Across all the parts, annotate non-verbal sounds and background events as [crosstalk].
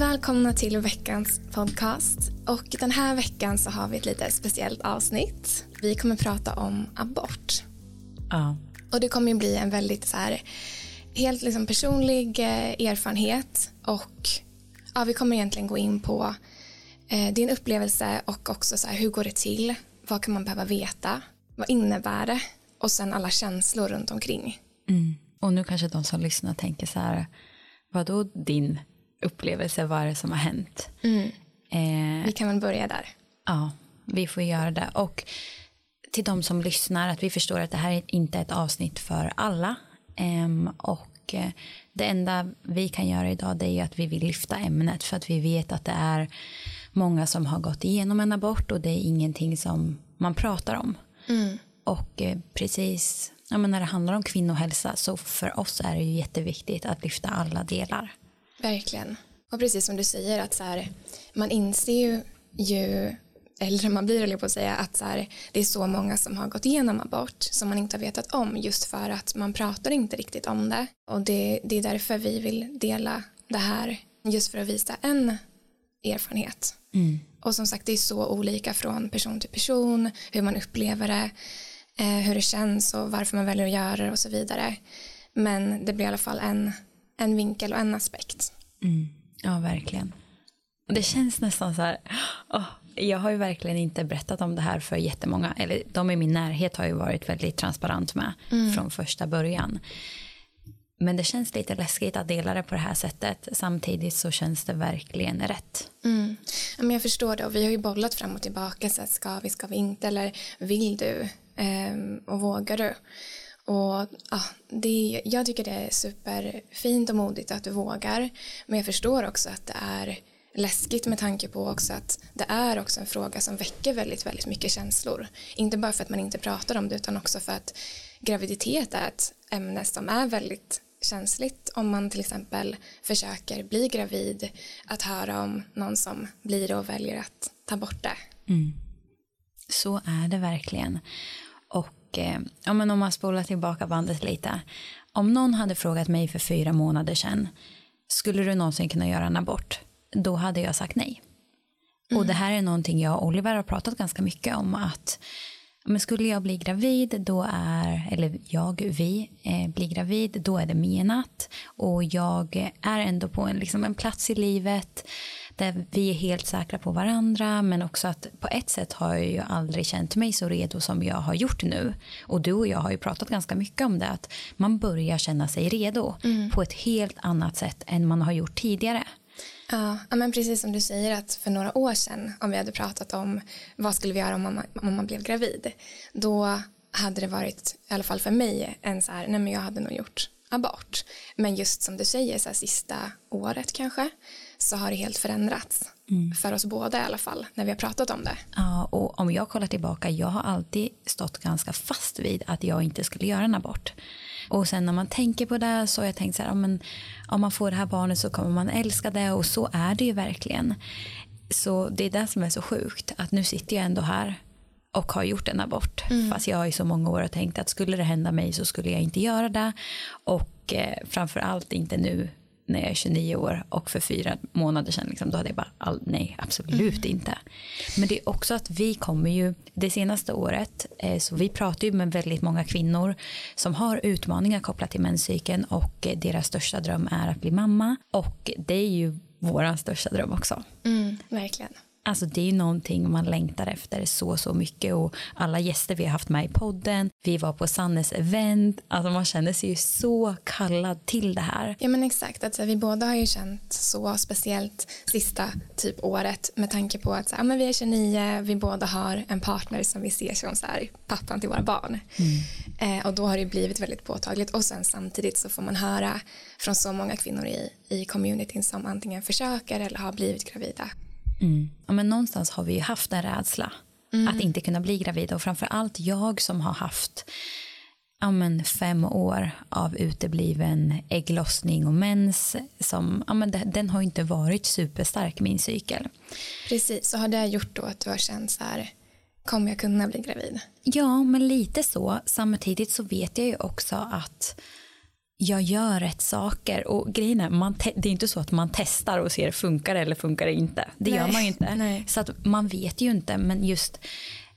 välkomna till veckans podcast. Och den här veckan så har vi ett lite speciellt avsnitt. Vi kommer prata om abort. Ja. Och det kommer ju bli en väldigt så här, helt liksom personlig eh, erfarenhet och ja, vi kommer egentligen gå in på eh, din upplevelse och också så här, hur går det till? Vad kan man behöva veta? Vad innebär det? Och sen alla känslor runt omkring. Mm. Och nu kanske de som lyssnar tänker så här, vad då din upplevelse, vad är det som har hänt? Eh, Vi kan väl börja där. ja, vi får göra det. Och till de som lyssnar, att vi förstår att det här är inte ett avsnitt för alla. Ehm, och eh, det enda vi kan göra idag det är ju att vi vill lyfta ämnet för att vi vet att det är många som har gått igenom en abort och det är ingenting som man pratar om. Och eh, precis ja, men när det handlar om kvinnohälsa så för oss är det ju jätteviktigt att lyfta alla delar. Verkligen. Och precis som du säger att så här, man inser ju, ju äldre man blir, eller på att säga, att så här, det är så många som har gått igenom abort som man inte har vetat om just för att man pratar inte riktigt om det. Och det, det är därför vi vill dela det här, just för att visa en erfarenhet. Och som sagt, det är så olika från person till person, hur man upplever det, eh, hur det känns och varför man väljer att göra det och så vidare. Men det blir i alla fall en, en vinkel och en aspekt. Ja, verkligen. Och det känns nästan så här, åh, jag har ju verkligen inte berättat om det här för jättemånga, eller de i min närhet har ju varit väldigt transparent med från första början. Men det känns lite läskigt att dela det på det här sättet. Samtidigt så känns det verkligen rätt. Mm. Ja, men jag förstår det och vi har ju bollat fram och tillbaka så att ska vi, ska vi inte eller vill du Ehm, och vågar du? Och ja, det, jag tycker det är superfint och modigt att du vågar men jag förstår också att det är läskigt med tanke på också att det är också en fråga som väcker väldigt, väldigt mycket känslor. Inte bara för att man inte pratar om det utan också för att graviditet är ett ämne som är väldigt känsligt om man till exempel försöker bli gravid att höra om någon som blir det och väljer att ta bort det. Mm. Så är det verkligen. Och eh, ja, men om man spolar tillbaka bandet lite. Om någon hade frågat mig för fyra månader sedan, skulle du någonsin kunna göra en abort? Då hade jag sagt nej. Och det här är någonting jag och Oliver har pratat ganska mycket om att men skulle jag bli gravid då är, eller jag, vi, eh, blir gravid då är det menat och jag är ändå på en, liksom en plats i livet där vi är helt säkra på varandra men också att på ett sätt har jag ju aldrig känt mig så redo som jag har gjort nu och du och jag har ju pratat ganska mycket om det att man börjar känna sig redo på ett helt annat sätt än man har gjort tidigare. Ja, ja, men precis som du säger att för några år sedan om vi hade pratat om vad skulle vi göra om man, om man blev gravid då hade det varit, i alla fall för mig, en så här, nej men jag hade nog gjort abort. Men just som du säger, så här, sista året kanske, så har det helt förändrats. För oss båda i alla fall, när vi har pratat om det. Ja, och om jag kollar tillbaka, jag har alltid stått ganska fast vid att jag inte skulle göra en abort. Och sen när man tänker på det så har jag tänkt så här, men, om man får det här barnet så kommer man älska det och så är det ju verkligen. Så det är det som är så sjukt, att nu sitter jag ändå här och har gjort en abort. Fast jag har i så många år tänkt att skulle det hända mig så skulle jag inte göra det. Och eh, framför allt inte nu när jag är 29 år och för fyra månader sedan liksom, då hade jag bara all, nej absolut inte. Men det är också att vi kommer ju det senaste året eh, så vi pratar ju med väldigt många kvinnor som har utmaningar kopplat till menscykeln och eh, deras största dröm är att bli mamma och det är ju våran största dröm också. Mm, verkligen. Alltså det är ju någonting man längtar efter så så mycket och alla gäster vi har haft med i podden, vi var på Sannes event, alltså man känner sig ju så kallad till det här. Ja men exakt, att så här, vi båda har ju känt så speciellt sista typ året med tanke på att så ja, men vi är 29, vi båda har en partner som vi ser som så här, pappan till våra barn. Eh, och då har det blivit väldigt påtagligt och sen samtidigt så får man höra från så många kvinnor i, i communityn som antingen försöker eller har blivit gravida. Ja, men någonstans har vi ju haft en rädsla att inte kunna bli gravid och framför allt jag som har haft ja, men fem år av utebliven ägglossning och mens som, ja, men den har inte varit superstark min cykel. Precis, så har det gjort då att du har känt så här, kommer jag kunna bli gravid? Ja, men lite så. Samtidigt så vet jag ju också att jag gör rätt saker och grejen är, man det är inte så att man testar och ser funkar det eller funkar det inte. Det Nej. gör man ju inte. Nej. Så att man vet ju inte men just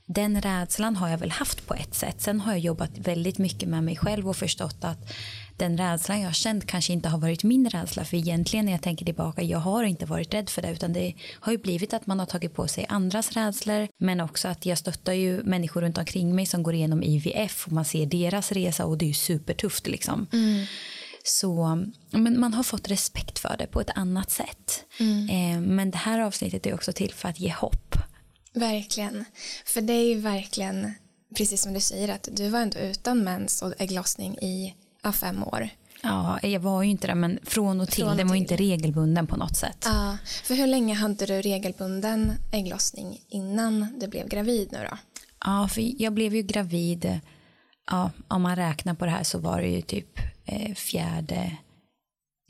den rädslan har jag väl haft på ett sätt. Sen har jag jobbat väldigt mycket med mig själv och förstått att den rädslan jag har känt kanske inte har varit min rädsla. För egentligen när jag tänker tillbaka, jag har inte varit rädd för det. Utan det har ju blivit att man har tagit på sig andras rädslor. Men också att jag stöttar ju människor runt omkring mig som går igenom IVF. Och man ser deras resa och det är ju supertufft liksom. Så men man har fått respekt för det på ett annat sätt. Eh, men det här avsnittet är också till för att ge hopp. Verkligen. För det är ju verkligen, precis som du säger, att du var ändå utan mens och ägglossning i ja, fem år. Ja, jag var ju inte det men från och till. Från den var ju inte regelbunden på något sätt. Ja, för hur länge hade du regelbunden ägglossning innan du blev gravid nu då? Ja, för jag blev ju gravid. Ja, om man räknar på det här så var det ju typ eh, fjärde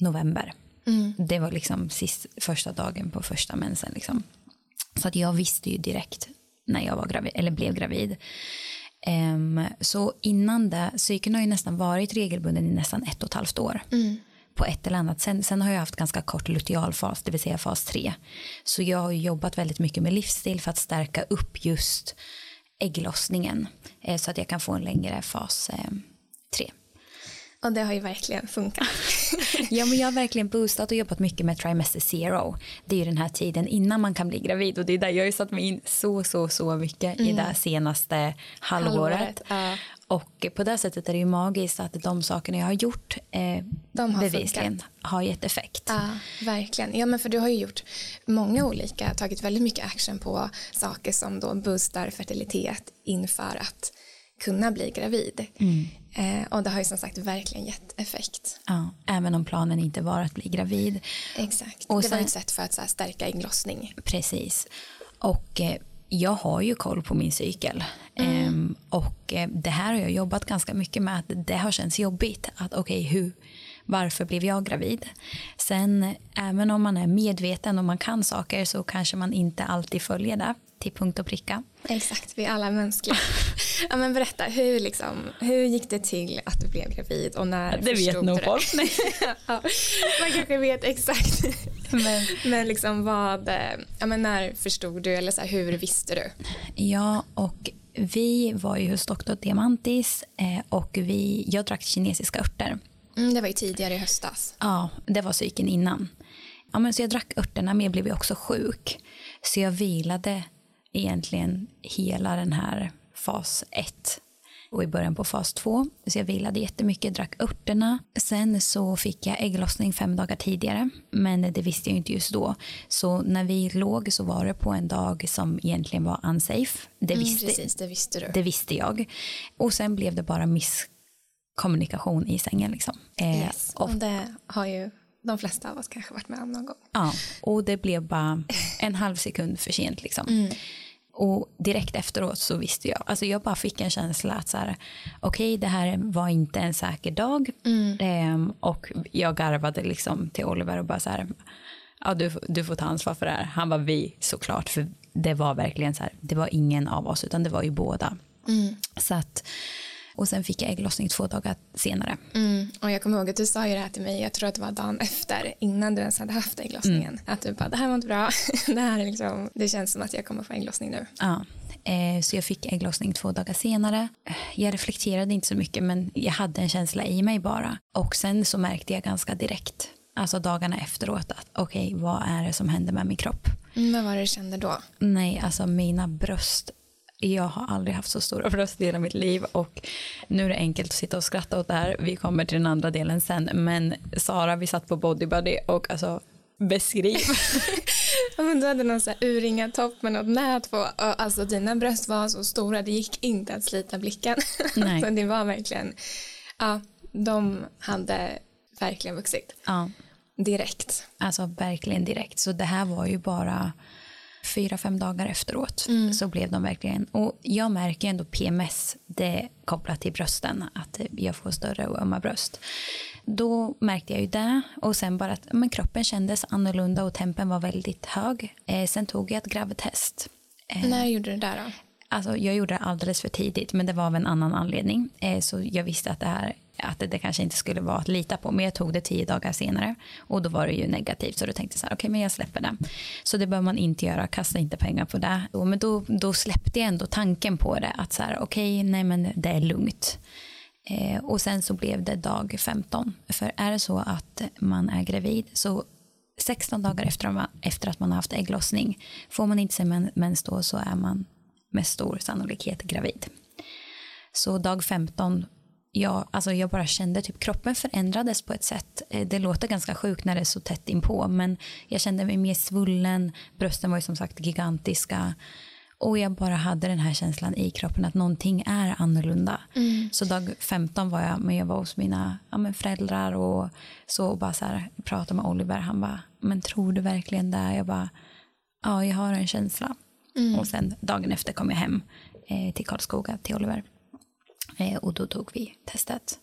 november. Det var liksom sist, första dagen på första mensen. Liksom. Så att jag visste ju direkt när jag var gravid, eller blev gravid. Ehm, så innan det, cykeln har ju nästan varit regelbunden i nästan ett och ett halvt år. På ett eller annat. Sen, sen har jag haft ganska kort lutealfas, det vill säga fas 3. Så jag har jobbat väldigt mycket med livsstil för att stärka upp just ägglossningen. Eh, så att jag kan få en längre fas eh, 3. Och det har ju verkligen funkat. [laughs] Ja, men jag har verkligen boostat och jobbat mycket med trimester zero. Det är ju den här tiden innan man kan bli gravid och det är där jag har ju satt mig in så, så, så mycket i det senaste halvåret. Halvåret, ja. Och på det sättet är det ju magiskt att de sakerna jag har gjort eh, De har bevisligen har gett effekt. Ja, verkligen. Ja, men för du har ju gjort många olika, tagit väldigt mycket action på saker som då boostar fertilitet inför att kunna bli gravid. Eh, och det har ju som sagt verkligen gett effekt. Ja, även om planen inte var att bli gravid. Exakt. Och det var sen- ett sätt för att här, stärka ägglossning. Precis. Och eh, jag har ju koll på min cykel. Ehm, och eh, det här har jag jobbat ganska mycket med. Att det har känts jobbigt. Att okej, hur, varför blev jag gravid? Sen även om man är medveten och man kan saker så kanske man inte alltid följer det till punkt och pricka. Exakt, vi är alla mänskliga. [laughs] ja, men berätta, hur, liksom, hur gick det till att du blev gravid och när förstod du det? Nej. [laughs] ja, man kanske vet exakt. Men, men liksom vad, ja, men när förstod du eller så här, hur visste du? ja, och vi var ju hos doktor Diamantis eh, och vi, jag drack kinesiska örter. Mm, det var ju tidigare i höstas. Ja, det var cykeln innan. Ja, men så jag drack örterna men jag blev ju också sjuk. Så jag vilade egentligen hela den här fas 1 och i början på fas 2. Så jag vilade jättemycket, drack örterna. Sen så fick jag ägglossning fem dagar tidigare. Men det visste jag inte just då. Så när vi låg så var det på en dag som egentligen var unsafe. Det Mm, visste, precis, det visste du. det visste jag. Och sen blev det bara misskommunikation i sängen. Liksom. Eh, yes. och det har ju de flesta av oss kanske varit med om någon gång. Ja, och det blev bara en halv sekund för sent liksom. Och direkt efteråt så visste jag, alltså jag bara fick en känsla att så här, okej det här var inte en säker dag. Ehm, och jag garvade liksom till Oliver och bara så här, ja du, du får ta ansvar för det här. Han var vi såklart, för det var verkligen så här, det var ingen av oss utan det var ju båda. Så att, och sen fick jag ägglossning två dagar senare. Mm. Och jag kommer ihåg att du sa ju det här till mig, jag tror att det var dagen efter, innan du ens hade haft ägglossningen. Att du bara, det här var inte bra, [laughs] det här är liksom, det känns som att jag kommer få ägglossning nu. Ja, eh, så jag fick ägglossning två dagar senare. Jag reflekterade inte så mycket men jag hade en känsla i mig bara. Och sen så märkte jag ganska direkt, alltså dagarna efteråt att okej, vad är det som händer med min kropp? Mm, vad var det du kände då? Nej, alltså mina bröst. Jag har aldrig haft så stora bröst i hela mitt liv och nu är det enkelt att sitta och skratta åt det här. Vi kommer till den andra delen sen. Men Sara, vi satt på Bodybuddy och alltså beskriv. Ja, men du hade någon så här urringad topp med något nät på. Och alltså dina bröst var så stora, det gick inte att slita blicken. [laughs] Nej. så det var verkligen, ja, de hade verkligen vuxit ja, direkt. alltså verkligen direkt. Så det här var ju bara fyra, fem dagar efteråt så blev de verkligen, och jag märker ändå PMS, det kopplat till brösten, att jag får större och ömma bröst. Då märkte jag ju det och sen bara att men kroppen kändes annorlunda och tempen var väldigt hög. Eh, sen tog jag ett gravtest. Eh, När gjorde du det där då? Alltså, jag gjorde det alldeles för tidigt men det var av en annan anledning. Eh, så jag visste att det här att det, det, kanske inte skulle vara att lita på. Men jag tog det tio dagar senare och då var det ju negativt. Så då tänkte jag så här, okej okay, men jag släpper det. Så det bör man inte göra, kasta inte pengar på det. och Men då, då släppte jag ändå tanken på det. Att så här, okej, okay, nej men det är lugnt. Eh, och sen så blev det dag 15. För är det så att man är gravid så 16 dagar efter, efter att man har haft ägglossning får man inte sin mens då så är man med stor sannolikhet gravid. Så dag 15, jag, alltså jag bara kände typ kroppen förändrades på ett sätt. Eh, det låter ganska sjukt när det är så tätt inpå men jag kände mig mer svullen, brösten var ju som sagt gigantiska och jag bara hade den här känslan i kroppen att någonting är annorlunda. Mm. Så dag 15 var jag, men jag var hos mina ja, men föräldrar och så och bara så här, pratade med Oliver. Han bara, men tror du verkligen det? Jag bara, ja jag har en känsla. Mm. Och sen dagen efter kom jag hem eh, till Karlskoga, till Oliver. Eh, och då tog vi testet.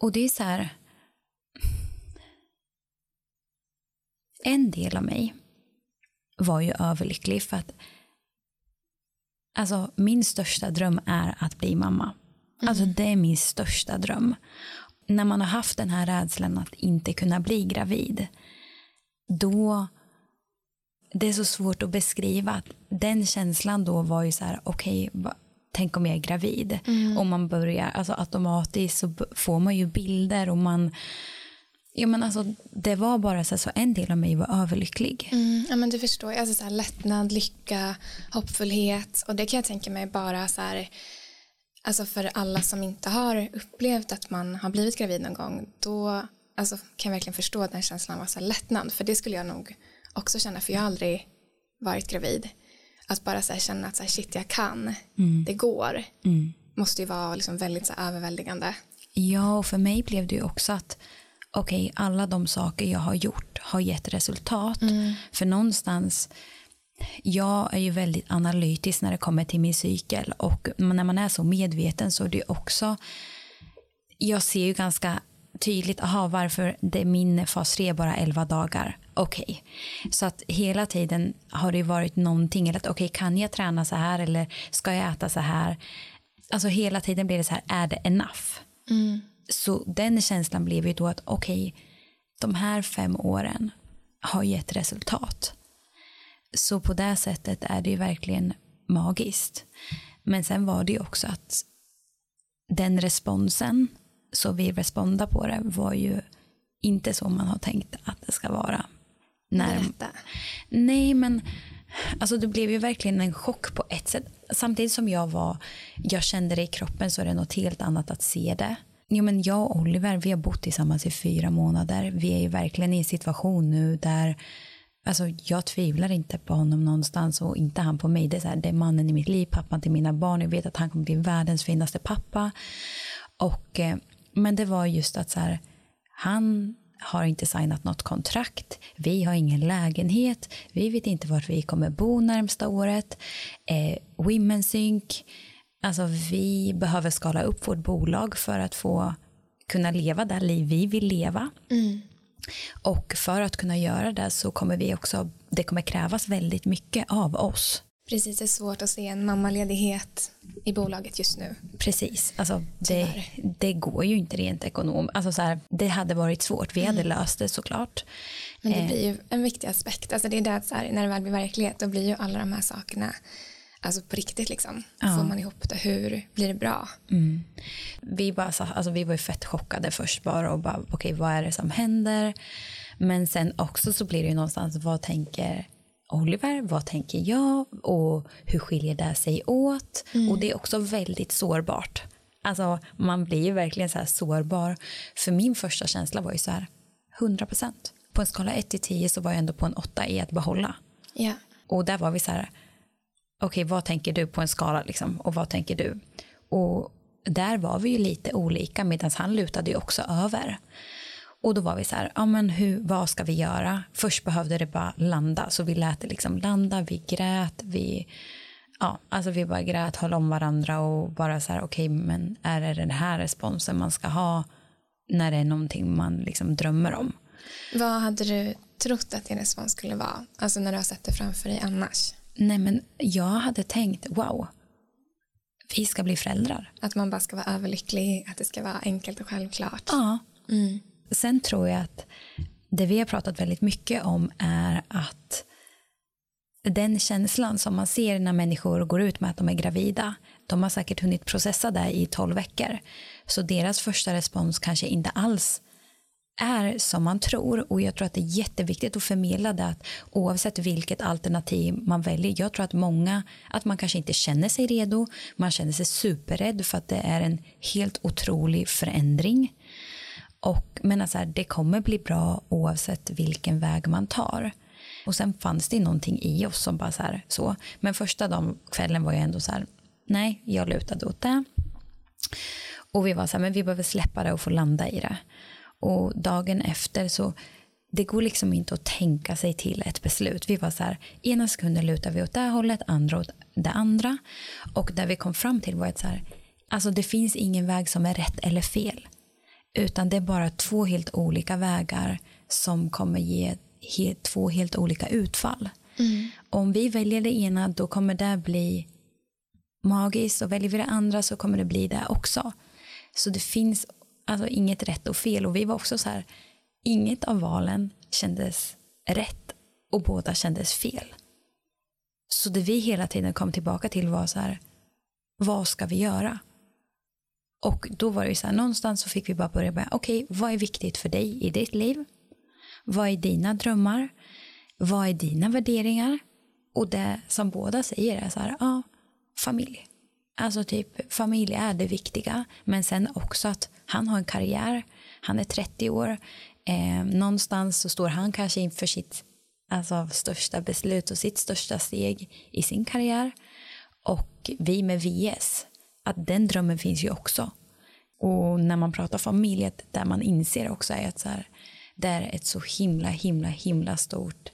Och det är så här, en del av mig var ju överlycklig för att Alltså min största dröm är att bli mamma. Mm. Alltså det är min största dröm. När man har haft den här rädslan att inte kunna bli gravid. Då. Det är så svårt att beskriva. Den känslan då var ju så här. Okej. Okay, tänk om jag är gravid. Mm. Och man börjar. Alltså automatiskt så får man ju bilder. Och man Ja, men alltså, det var bara så, så en del av mig var överlycklig. Mm, ja, men du förstår, alltså, så här, lättnad, lycka, hoppfullhet och det kan jag tänka mig bara så här, alltså för alla som inte har upplevt att man har blivit gravid någon gång då alltså, kan jag verkligen förstå den känslan av så här, lättnad för det skulle jag nog också känna för jag har aldrig varit gravid. Att bara så känna att så här, shit jag kan, mm. det går, mm. måste ju vara liksom, väldigt så överväldigande. Ja, och för mig blev det ju också att okej, okay, alla de saker jag har gjort har gett resultat. Mm. För någonstans, jag är ju väldigt analytisk när det kommer till min cykel och när man är så medveten så är det också, jag ser ju ganska tydligt, aha, varför det är min fas 3 bara 11 dagar. Okej, okay. så att hela tiden har det varit någonting, eller att okej, okay, kan jag träna så här eller ska jag äta så här? Alltså hela tiden blir det så här, är det enough? Mm. Så den känslan blev ju då att okej, okay, de här fem åren har gett resultat. Så på det sättet är det ju verkligen magiskt. Men sen var det ju också att den responsen, så vi respondade på det, var ju inte så man har tänkt att det ska vara. När, Berätta. Nej, men alltså det blev ju verkligen en chock på ett sätt. Samtidigt som jag var, jag kände det i kroppen så är det något helt annat att se det. Jo, men jag och Oliver vi har bott tillsammans i fyra månader. Vi är ju verkligen i en situation nu där Alltså, jag tvivlar inte på honom någonstans och inte han på mig. Det är, så här, det är mannen i mitt liv, pappan till mina barn. Jag vet att han kommer bli världens finaste pappa. Och, eh, men det var just att så här, han har inte signat något kontrakt. Vi har ingen lägenhet. Vi vet inte vart vi kommer bo närmsta året. Eh, Women Sync Alltså vi behöver skala upp vårt bolag för att få kunna leva det liv vi vill leva. Mm. Och för att kunna göra det så kommer vi också, det kommer krävas väldigt mycket av oss. Precis, det är svårt att se en mammaledighet i bolaget just nu. Precis, alltså det, det går ju inte rent ekonomiskt. Alltså det hade varit svårt, vi hade mm. löst det såklart. Men det eh. blir ju en viktig aspekt, alltså det är att så här, när det väl blir verklighet då blir ju alla de här sakerna Alltså på riktigt liksom. Ja. Får man ihop det? Hur blir det bra? Mm. Vi, bara, alltså, vi var ju fett chockade först bara och bara okej okay, vad är det som händer? Men sen också så blir det ju någonstans vad tänker Oliver, vad tänker jag och hur skiljer det sig åt? Mm. Och det är också väldigt sårbart. Alltså man blir ju verkligen så här sårbar. För min första känsla var ju så här 100 procent. På en skala 1 till 10 så var jag ändå på en 8 i att behålla. Yeah. Och där var vi så här okej, okay, vad tänker du på en skala liksom, och vad tänker du? Och där var vi ju lite olika medan han lutade ju också över. Och då var vi så här, ja men hur, vad ska vi göra? Först behövde det bara landa, så vi lät det liksom landa, vi grät, vi, ja, alltså vi bara grät, höll om varandra och bara så här, okej, okay, men är det den här responsen man ska ha när det är någonting man liksom drömmer om? Vad hade du trott att din respons skulle vara, alltså när du har sett det framför dig annars? Nej men jag hade tänkt wow. vi ska bli föräldrar. Att man bara ska vara överlycklig, att det ska vara enkelt och självklart. Ja. Mm. Sen tror jag att det vi har pratat väldigt mycket om är att den känslan som man ser när människor går ut med att de är gravida, de har säkert hunnit processa det i tolv veckor. Så deras första respons kanske inte alls är som man tror och jag tror att det är jätteviktigt att förmedla det att oavsett vilket alternativ man väljer, jag tror att många, att man kanske inte känner sig redo, man känner sig superrädd för att det är en helt otrolig förändring. Och, men alltså, det kommer bli bra oavsett vilken väg man tar. Och sen fanns det någonting i oss som bara så här, så. Men första dagen, kvällen var jag ändå så här, nej, jag lutade åt det. Och vi var så här, men vi behöver släppa det och få landa i det. Och dagen efter så, det går liksom inte att tänka sig till ett beslut. Vi var så här, ena sekunden lutar vi åt det hållet, andra åt det andra. Och där vi kom fram till var att så här, alltså det finns ingen väg som är rätt eller fel. Utan det är bara två helt olika vägar som kommer ge helt, två helt olika utfall. Mm. Om vi väljer det ena då kommer det bli magiskt och väljer vi det andra så kommer det bli det också. Så det finns alltså inget rätt och fel och vi var också så här, inget av valen kändes rätt och båda kändes fel. Så det vi hela tiden kom tillbaka till var så här, vad ska vi göra? Och då var det ju så här, någonstans så fick vi bara börja med, okej, okay, vad är viktigt för dig i ditt liv? Vad är dina drömmar? Vad är dina värderingar? Och det som båda säger är så här, ja, familj. Alltså typ familj är det viktiga, men sen också att han har en karriär, han är 30 år, eh, någonstans så står han kanske inför sitt alltså, största beslut och sitt största steg i sin karriär. Och vi med VS, att den drömmen finns ju också. Och när man pratar familj, där man inser också är att så här, det är ett så himla, himla, himla stort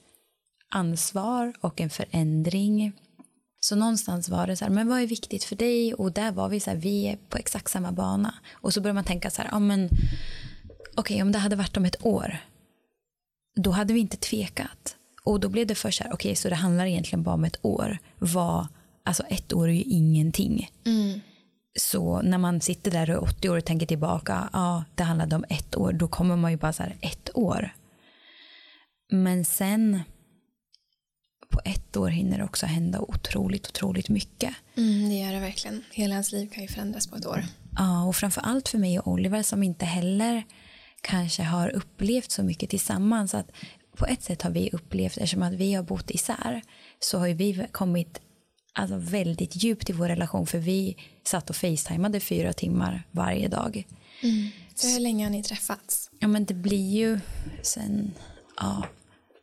ansvar och en förändring. Så någonstans var det så här, men vad är viktigt för dig? Och där var vi så här, vi är på exakt samma bana. Och så börjar man tänka så här, ja men okej okay, om det hade varit om ett år, då hade vi inte tvekat. Och då blev det först så här, okej okay, så det handlar egentligen bara om ett år. Vad, alltså ett år är ju ingenting. Mm. Så när man sitter där och är 80 år och tänker tillbaka, ja det handlade om ett år, då kommer man ju bara så här, ett år. Men sen på ett år hinner det också hända otroligt, otroligt mycket. Mm, det gör det verkligen. Hela ens liv kan ju förändras på ett år. Ja, och framför allt för mig och Oliver som inte heller kanske har upplevt så mycket tillsammans. Att på ett sätt har vi upplevt, eftersom att vi har bott isär, så har vi kommit alltså, väldigt djupt i vår relation för vi satt och facetimade fyra timmar varje dag. Mm. Så hur länge har ni träffats? Ja men det blir ju sen ja,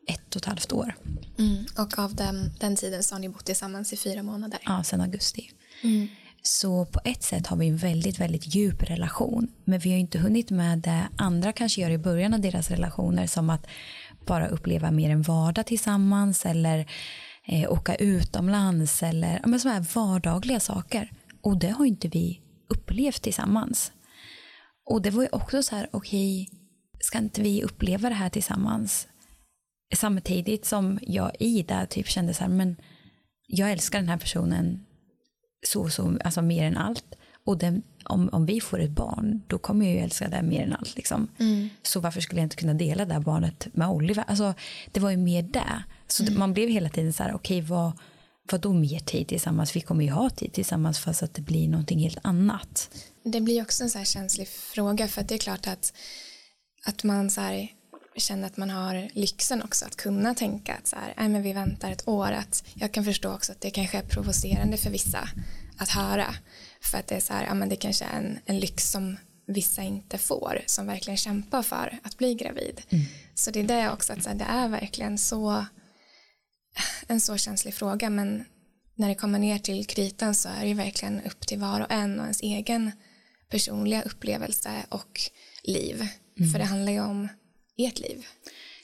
ett och ett halvt år. Mm. Och av den, den tiden så har ni bott tillsammans i fyra månader? Ja, sen augusti. Mm. Så på ett sätt har vi en väldigt, väldigt djup relation. Men vi har inte hunnit med det andra kanske gör i början av deras relationer som att bara uppleva mer en vardag tillsammans eller eh, åka utomlands eller men här vardagliga saker. Och det har inte vi upplevt tillsammans. Och det var ju också så här, okej, okay, ska inte vi uppleva det här tillsammans? Samtidigt som jag i det typ kände så här, men jag älskar den här personen så, så, alltså mer än allt. Och den, om, om vi får ett barn, då kommer jag ju älska det mer än allt. Liksom. Mm. Så varför skulle jag inte kunna dela det här barnet med Oliver? Alltså, det var ju mer det. Så mm. man blev hela tiden så här, okej, okay, vad, vad mer tid tillsammans? Vi kommer ju ha tid tillsammans fast att det blir någonting helt annat. Det blir också en så här känslig fråga för att det är klart att, att man så här, känner att man har lyxen också att kunna tänka att så här, nej men vi väntar ett år. Att jag kan förstå också att det kanske är provocerande för vissa att höra. För att det är så här, ja men det kanske är en, en lyx som vissa inte får som verkligen kämpar för att bli gravid. Mm. Så det är det också att så här, det är verkligen så [laughs] en så känslig fråga men när det kommer ner till kritan så är det verkligen upp till var och en och ens egen personliga upplevelse och liv. Mm. För det handlar ju om ert liv.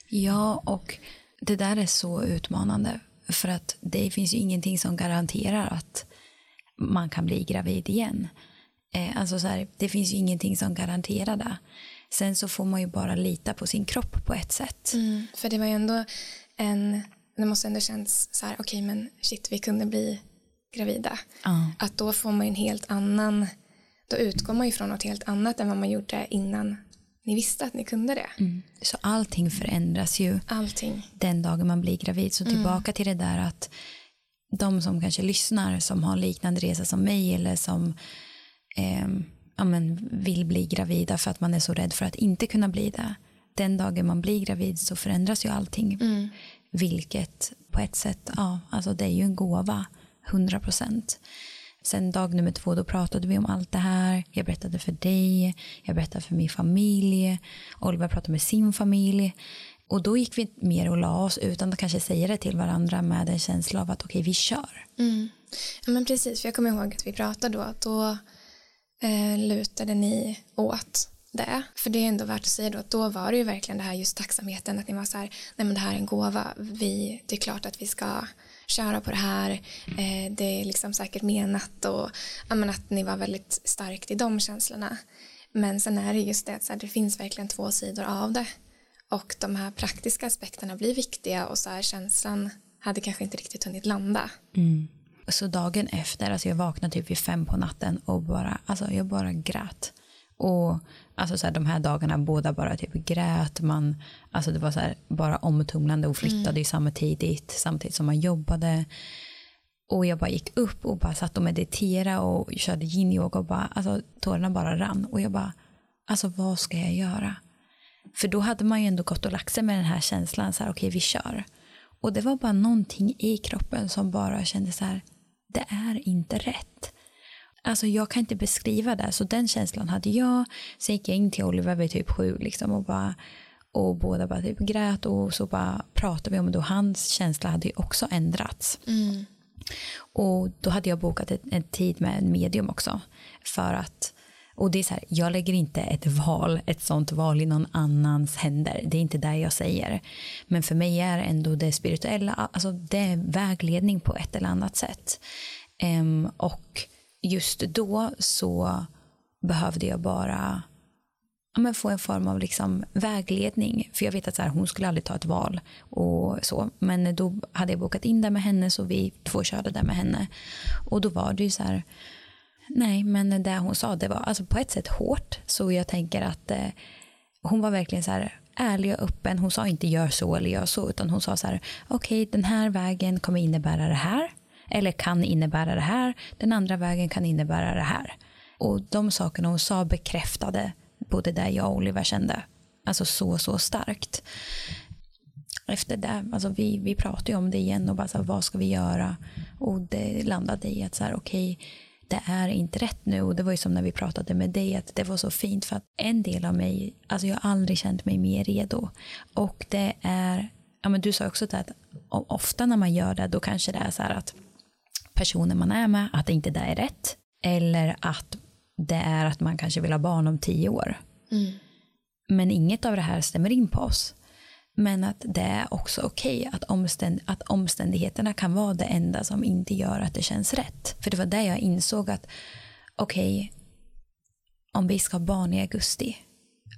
Ja, och det där är så utmanande. För att det finns ju ingenting som garanterar att man kan bli gravid igen. Eh, alltså så här, det finns ju ingenting som garanterar det. Sen så får man ju bara lita på sin kropp på ett sätt. Mm, för det var ju ändå en, det måste ändå känns så här, okej okay, men shit vi kunde bli gravida. Ja. Att då får man en helt annan, då utgår man ju från något helt annat än vad man gjorde innan ni visste att ni kunde det. Mm. Så allting förändras ju Allting. den dagen man blir gravid. Så tillbaka till det där att de som kanske lyssnar som har liknande resa som mig eller som eh, ja, men vill bli gravida för att man är så rädd för att inte kunna bli det. Den dagen man blir gravid så förändras ju allting. Vilket på ett sätt, ja, alltså det är ju en gåva, 100 procent. Sen dag nummer två då pratade vi om allt det här. Jag berättade för dig, jag berättade för min familj. Oliver pratade med sin familj. Och då gick vi mer och la oss utan att kanske säga det till varandra med en känsla av att okej, vi kör. Mm. Ja, men precis, för jag kommer ihåg att vi pratade då att då eh, lutade ni åt det. För det är ändå värt att säga då att då var det ju verkligen det här just tacksamheten att ni var så här, nej men det här är en gåva, vi, det är klart att vi ska köra på det här, eh, det är liksom säkert menat och ja, men att ni var väldigt starkt i de känslorna. Men sen är det just det att så här, det finns verkligen två sidor av det och de här praktiska aspekterna blir viktiga och så här känslan hade kanske inte riktigt hunnit landa. Så dagen efter, alltså jag vaknade typ vid fem på natten och bara, alltså jag bara grät. Och alltså så här, de här dagarna båda bara typ grät. Man, alltså det var så här, bara omtumlande och flyttade ju samtidigt, samtidigt som man jobbade. Och jag bara gick upp och bara satt och mediterade och körde yin-yoga och bara, alltså tårarna bara rann. Och jag bara, alltså vad ska jag göra? För då hade man ju ändå gått och lagt sig med den här känslan, så här okej vi kör. Och det var bara någonting i kroppen som bara kände så här, det är inte rätt. Alltså jag kan inte beskriva det, så den känslan hade jag. Sen gick jag in till Oliver vid typ sju liksom och bara och båda bara typ grät och så bara pratade vi om det och hans känsla hade ju också ändrats. Och då hade jag bokat ett, en tid med en medium också. För att, och det är så här, jag lägger inte ett val, ett sånt val i någon annans händer. Det är inte det jag säger. Men för mig är ändå det spirituella, alltså det är vägledning på ett eller annat sätt. Ehm, och just då så behövde jag bara ja, men få en form av liksom vägledning. För jag vet att så här, hon skulle aldrig ta ett val. och så. Men då hade jag bokat in det med henne så vi två körde det med henne. Och då var det ju så här, nej men det hon sa det var alltså på ett sätt hårt. Så jag tänker att eh, hon var verkligen så här ärlig och öppen. Hon sa inte gör så eller gör så utan hon sa så här okej den här vägen kommer innebära det här. Eller kan innebära det här. Den andra vägen kan innebära det här. Och de sakerna hon sa bekräftade både det jag och Oliver kände. Alltså så, så starkt. Efter det, alltså vi, vi pratade ju om det igen och bara så här, vad ska vi göra? Och det landade i att så här, okej, det är inte rätt nu. Och det var ju som när vi pratade med dig, att det var så fint för att en del av mig, alltså jag har aldrig känt mig mer redo. Och det är, ja men du sa också det att ofta när man gör det, då kanske det är så här att personen man är med, att inte det är rätt. Eller att det är att man kanske vill ha barn om tio år. Men inget av det här stämmer in på oss. Men att det är också okej att, omständ att omständigheterna kan vara det enda som inte gör att det känns rätt. För det var där jag insåg att okej, om vi ska ha barn i augusti,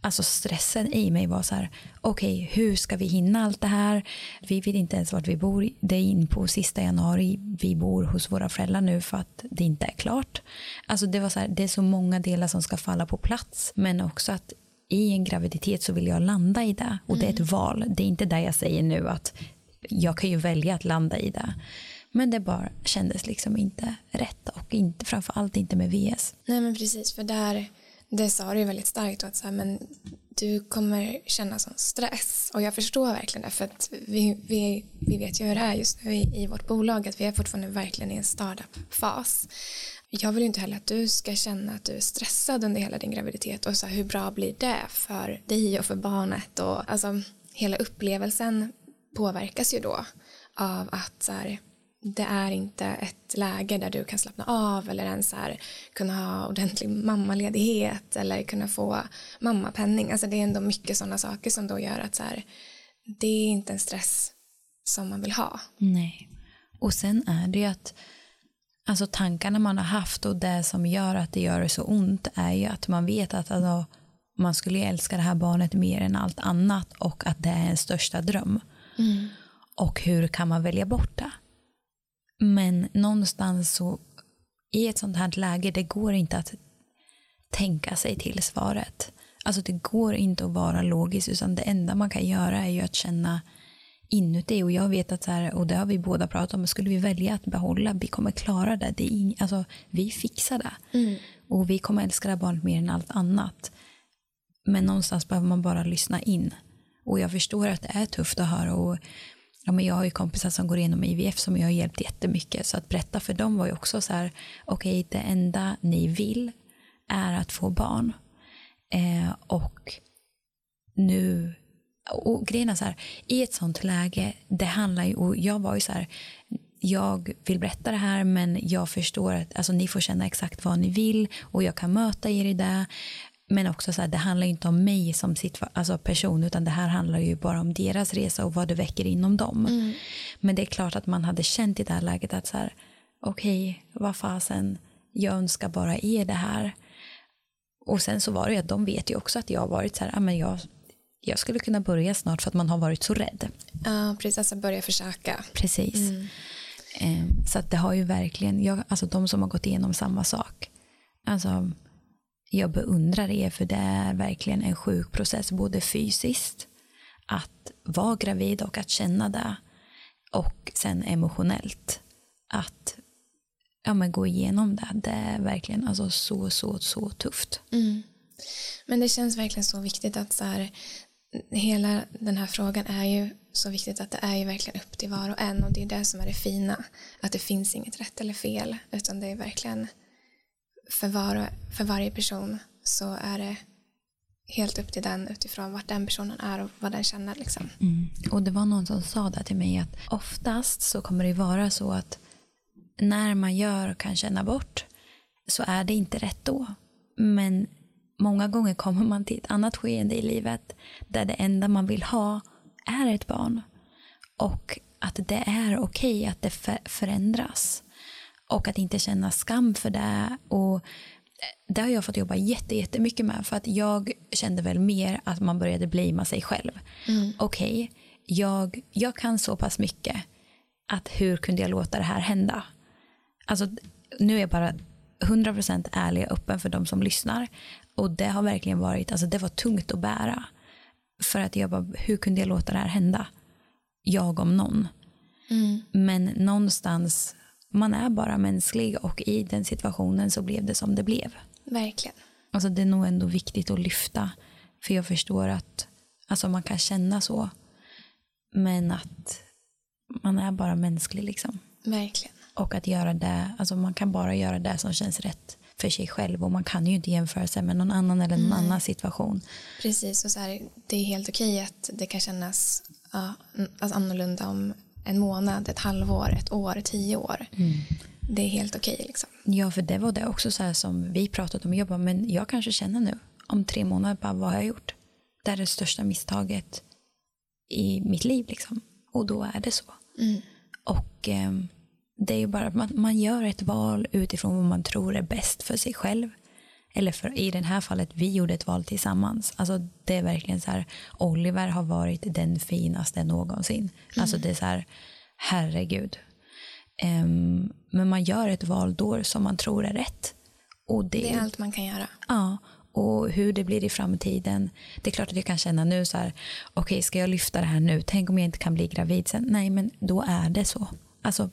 alltså stressen i mig var så här, okej, hur ska vi hinna allt det här? Vi vet inte ens vart vi bor. Det är in på sista januari. Vi bor hos våra föräldrar nu för att det inte är klart. Alltså det var så här, det är så många delar som ska falla på plats, men också att i en graviditet så vill jag landa i det och det är ett val. Det är inte det jag säger nu att jag kan ju välja att landa i det. Men det bara kändes liksom inte rätt och inte, framförallt inte med VS. Nej men precis, för där, det sa du ju väldigt starkt att så här, men du kommer känna sån stress och jag förstår verkligen det för att vi, vi, vi vet ju hur det är just nu i, i vårt bolag att vi är fortfarande verkligen i en startup-fas. Jag vill ju inte heller att du ska känna att du är stressad under hela din graviditet och så här, hur bra blir det för dig och för barnet och alltså hela upplevelsen påverkas ju då av att så här, det är inte ett läge där du kan slappna av eller ens här, kunna ha ordentlig mammaledighet eller kunna få mammapenning. Alltså det är ändå mycket sådana saker som då gör att så här, det är inte en stress som man vill ha. Nej. Och sen är det ju att alltså tankarna man har haft och det som gör att det gör det så ont är ju att man vet att alltså, man skulle älska det här barnet mer än allt annat och att det är en största dröm. Och hur kan man välja bort det? Men någonstans så i ett sånt här läge, det går inte att tänka sig till svaret. Alltså det går inte att vara logisk utan det enda man kan göra är ju att känna inuti och jag vet att så här, och det har vi båda pratat om, skulle vi välja att behålla, vi kommer klara det, det är ing, alltså, vi fixar det. Mm. Och vi kommer älska det här barnet mer än allt annat. Men någonstans behöver man bara lyssna in. Och jag förstår att det är tufft att höra och ja, men jag har ju kompisar som går igenom IVF som jag har hjälpt jättemycket så att berätta för dem var ju också så här okej okay, det enda ni vill är att få barn eh, och nu och grejen är så här, i ett sånt läge, det handlar ju, och jag var ju så här, jag vill berätta det här men jag förstår att alltså, ni får känna exakt vad ni vill och jag kan möta er i det. Men också så här, det handlar inte om mig som alltså person utan det här handlar ju bara om deras resa och vad det väcker inom dem. Mm. Men det är klart att man hade känt i det här läget att så här, okej, okay, vad fasen, jag önskar bara er det här. Och sen så var det ju att de vet ju också att jag har varit så här, men jag jag skulle kunna börja snart för att man har varit så rädd. Ja, precis, alltså börja försöka. Precis. Mm. Ehm, så att det har ju verkligen, jag, alltså de som har gått igenom samma sak, alltså jag beundrar er för det är verkligen en sjuk process både fysiskt, att vara gravid och att känna det och sen emotionellt att ja, men gå igenom det. Det är verkligen alltså så, så, så tufft. Mm. Men det känns verkligen så viktigt att så här, hela den här frågan är ju så viktigt att det är ju verkligen upp till var och en och det är det som är det fina att det finns inget rätt eller fel utan det är verkligen för, var för varje person så är det helt upp till den utifrån vart den personen är och vad den känner liksom. Mm. Och det var någon som sa det till mig att oftast så kommer det vara så att när man gör kanske en abort så är det inte rätt då. Men många gånger kommer man till ett annat skeende i livet där det enda man vill ha är ett barn. Och att det är okej okay att det förändras. Och att inte känna skam för det. Och det har jag fått jobba jättemycket med för att jag kände väl mer att man började blamea sig själv. Mm. Okej, okay, jag, jag kan så pass mycket att hur kunde jag låta det här hända? Alltså nu är jag bara 100% ärlig och öppen för de som lyssnar. Och det har verkligen varit, alltså det var tungt att bära. För att jag bara, hur kunde jag låta det här hända? Jag om någon. Mm. Men någonstans, man är bara mänsklig och i den situationen så blev det som det blev. Verkligen. Alltså det är nog ändå viktigt att lyfta. För jag förstår att alltså man kan känna så. Men att man är bara mänsklig liksom. Verkligen. Och att göra det, alltså man kan bara göra det som känns rätt för sig själv och man kan ju inte jämföra sig med någon annan eller någon mm. annan situation. Precis, och så här, det är helt okej att det kan kännas ja, alltså annorlunda om en månad, ett halvår, ett år, tio år. Mm. Det är helt okej. Liksom. Ja, för det var det också så här som vi pratade om. Jag bara, men jag kanske känner nu om tre månader, bara, vad har jag gjort? Det är det största misstaget i mitt liv. Liksom. Och då är det så. Mm. Och eh, det är ju bara att man, man gör ett val utifrån vad man tror är bäst för sig själv. Eller för, i det här fallet, vi gjorde ett val tillsammans. Alltså det är verkligen så här, Oliver har varit den finaste någonsin. Mm. Alltså det är så här, herregud. Um, men man gör ett val då som man tror är rätt. Och det, det är allt man kan göra. Ja, och hur det blir i framtiden. Det är klart att jag kan känna nu så här, okej okay, ska jag lyfta det här nu, tänk om jag inte kan bli gravid sen. Nej men då är det så. Alltså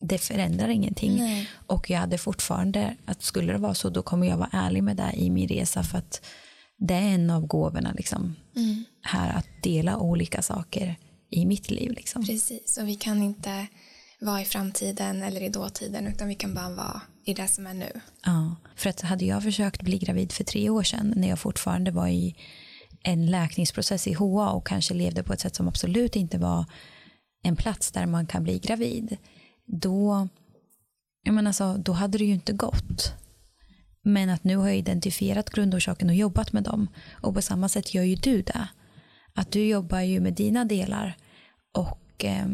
det förändrar ingenting. Nej. Och jag hade fortfarande, att skulle det vara så, då kommer jag vara ärlig med det i min resa för att det är en av gåvorna liksom. Mm. Här att dela olika saker i mitt liv. Liksom. Precis, och vi kan inte vara i framtiden eller i dåtiden utan vi kan bara vara i det som är nu. Ja, för att hade jag försökt bli gravid för tre år sedan när jag fortfarande var i en läkningsprocess i HA och kanske levde på ett sätt som absolut inte var en plats där man kan bli gravid då, jag menar så, då hade det ju inte gått. Men att nu har jag identifierat grundorsaken och jobbat med dem. Och på samma sätt gör ju du det. Att du jobbar ju med dina delar. Och eh,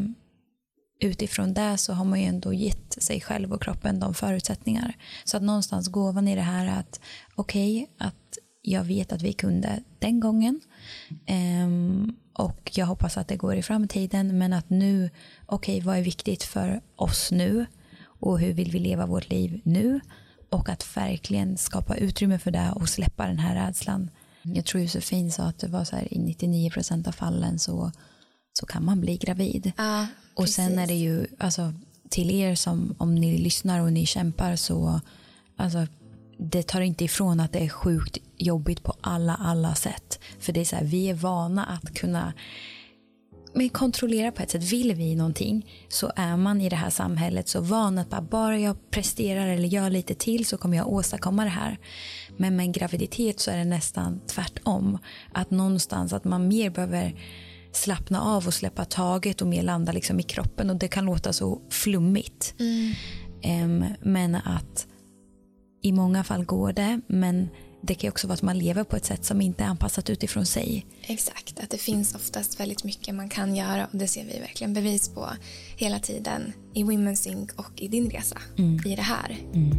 utifrån det så har man ju ändå gett sig själv och kroppen de förutsättningar. Så att någonstans gåvan i det här är att okej, okay, att jag vet att vi kunde den gången. Eh, och jag hoppas att det går i framtiden men att nu, okej okay, vad är viktigt för oss nu och hur vill vi leva vårt liv nu och att verkligen skapa utrymme för det och släppa den här rädslan. Jag tror Josefin sa att det var så här i 99 procent av fallen så, så kan man bli gravid. Ja, och sen är det ju, alltså till er som om ni lyssnar och ni kämpar så alltså det tar inte ifrån att det är sjukt jobbigt på alla, alla sätt. För det är så här, vi är vana att kunna men kontrollera på ett sätt. Vill vi någonting så är man i det här samhället så van att bara, bara jag presterar eller gör lite till så kommer jag åstadkomma det här. Men med en graviditet så är det nästan tvärtom. Att någonstans att man mer behöver slappna av och släppa taget och mer landa liksom i kroppen och det kan låta så flummigt. Mm. Um, men att i många fall går det men det kan också vara att man lever på ett sätt som inte är anpassat utifrån sig. Exakt, att det finns oftast väldigt mycket man kan göra och det ser vi verkligen bevis på hela tiden i Women's Inc och i din resa mm. i det här. Mm.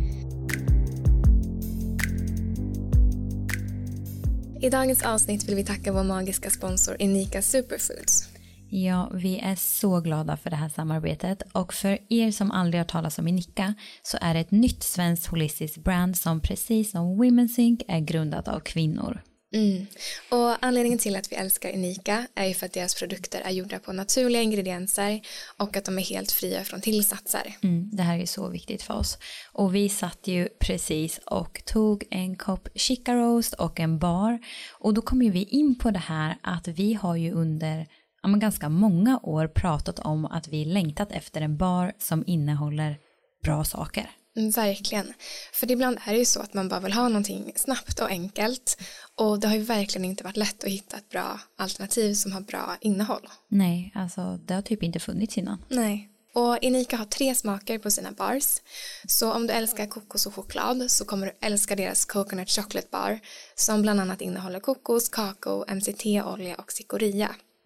I dagens avsnitt vill vi tacka vår magiska sponsor Unika Superfoods. Ja, vi är så glada för det här samarbetet och för er som aldrig har talat om Inika så är det ett nytt svenskt holistiskt brand som precis som Women's Inc är grundat av kvinnor. Mm. Och anledningen till att vi älskar Unika är ju för att deras produkter är gjorda på naturliga ingredienser och att de är helt fria från tillsatser. Mm, det här är så viktigt för oss. Och vi satt ju precis och tog en kopp chica roast och en bar och då kom ju vi in på det här att vi har ju under ja, men ganska många år pratat om att vi längtat efter en bar som innehåller bra saker. Verkligen. För ibland är det ju så att man bara vill ha någonting snabbt och enkelt. Och det har ju verkligen inte varit lätt att hitta ett bra alternativ som har bra innehåll. Nej, alltså det har typ inte funnits innan. Nej. Och Inika har tre smaker på sina bars. Så om du älskar kokos och choklad så kommer du älska deras Coconut Chocolate Bar som bland annat innehåller kokos, kakao, MCT-olja och cikoria.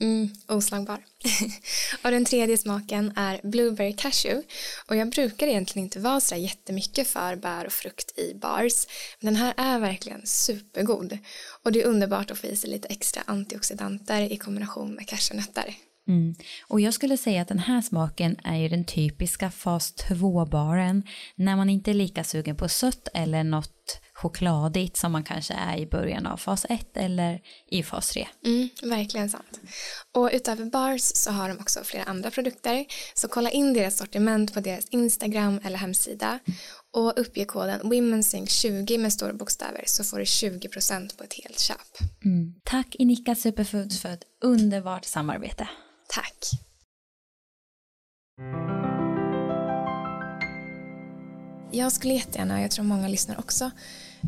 Mm, oslagbar. [laughs] och den tredje smaken är Blueberry Cashew. Och jag brukar egentligen inte vara så jättemycket för bär och frukt i bars. Men den här är verkligen supergod. Och det är underbart att få i sig lite extra antioxidanter i kombination med cashewnötter. Mm. Och jag skulle säga att den här smaken är ju den typiska fas 2-baren när man inte är lika sugen på sött eller något chokladigt som man kanske är i början av fas 1 eller i fas 3. Mm, verkligen sant. Och utöver bars så har de också flera andra produkter. Så kolla in deras sortiment på deras Instagram eller hemsida och uppge koden WomenSync20 med stora bokstäver så får du 20% på ett helt köp. Mm. Tack Inika Superfoods för ett underbart samarbete. Tack. Jag skulle jättegärna, och jag tror många lyssnar också,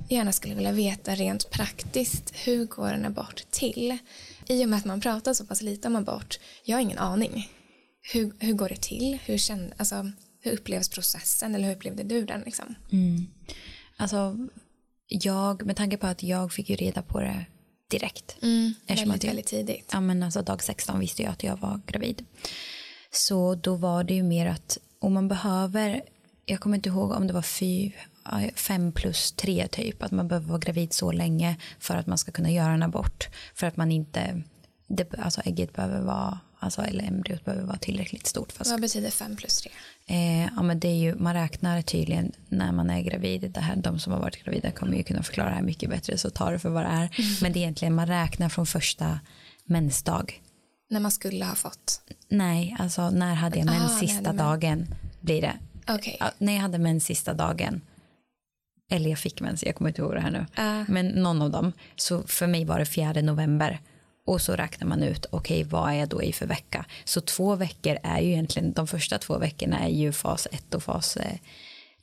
gärna skulle vilja veta rent praktiskt hur går en abort till? I och med att man pratar så pass lite om abort, jag har ingen aning. Hur, hur går det till? Hur, känd, alltså, hur upplevs processen eller hur upplevde du den? Liksom? Mm. Alltså, jag, med tanke på att jag fick ju reda på det direkt. Mm, väldigt, jag, väldigt tidigt. Ja, men alltså dag 16 visste jag att jag var gravid. Så då var det ju mer att om man behöver, jag kommer inte ihåg om det var fy, fem plus tre typ, att man behöver vara gravid så länge för att man ska kunna göra en abort. För att man inte, det, alltså ägget behöver vara, alltså, eller embryot behöver vara tillräckligt stort. Vad betyder fem plus tre? Eh, ja, men det är ju, man räknar tydligen när man är gravid. Det här, de som har varit gravida kommer ju kunna förklara det här mycket bättre så ta det för vad det är. Mm. Men det är egentligen man räknar från första mensdag. När man skulle ha fått? Nej, alltså när hade jag mens sista nej, dagen blir det. Okay. Ja, när jag hade mens sista dagen eller jag fick mens, jag kommer inte ihåg det här nu. Uh. Men någon av dem. Så för mig var det fjärde november. Och så räknar man ut, okej okay, vad är jag då i för vecka? Så två veckor är ju egentligen, de första två veckorna är ju fas 1 och fas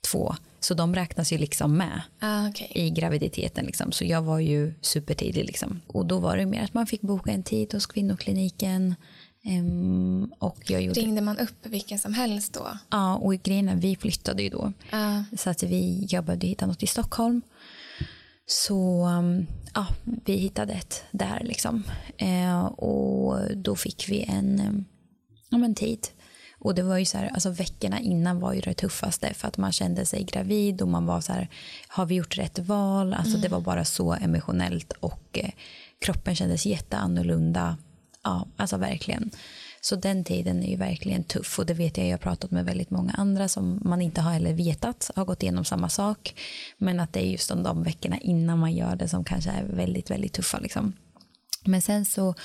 2. Eh, så de räknas ju liksom med uh, okay. i graviditeten. Liksom. Så jag var ju supertidig liksom. Och då var det mer att man fick boka en tid hos kvinnokliniken. Um, och jag gjorde... Ringde man upp vilken som helst då? Ja, och grejen vi flyttade ju då. Uh. Så att vi, jag behövde hitta något i Stockholm. Så um, ja, vi hittade ett där liksom. Eh, och då fick vi en, um, ja, en tid. Och det var ju så här, alltså veckorna innan var ju det tuffaste för att man kände sig gravid och man var så här, har vi gjort rätt val? Alltså mm. det var bara så emotionellt och eh, kroppen kändes jätteannorlunda. Ja, alltså verkligen. Så den tiden är ju verkligen tuff och det vet jag, jag har pratat med väldigt många andra som man inte har heller vetat har gått igenom samma sak. Men att det är just de, de veckorna innan man gör det som kanske är väldigt, väldigt tuffa liksom. Men sen så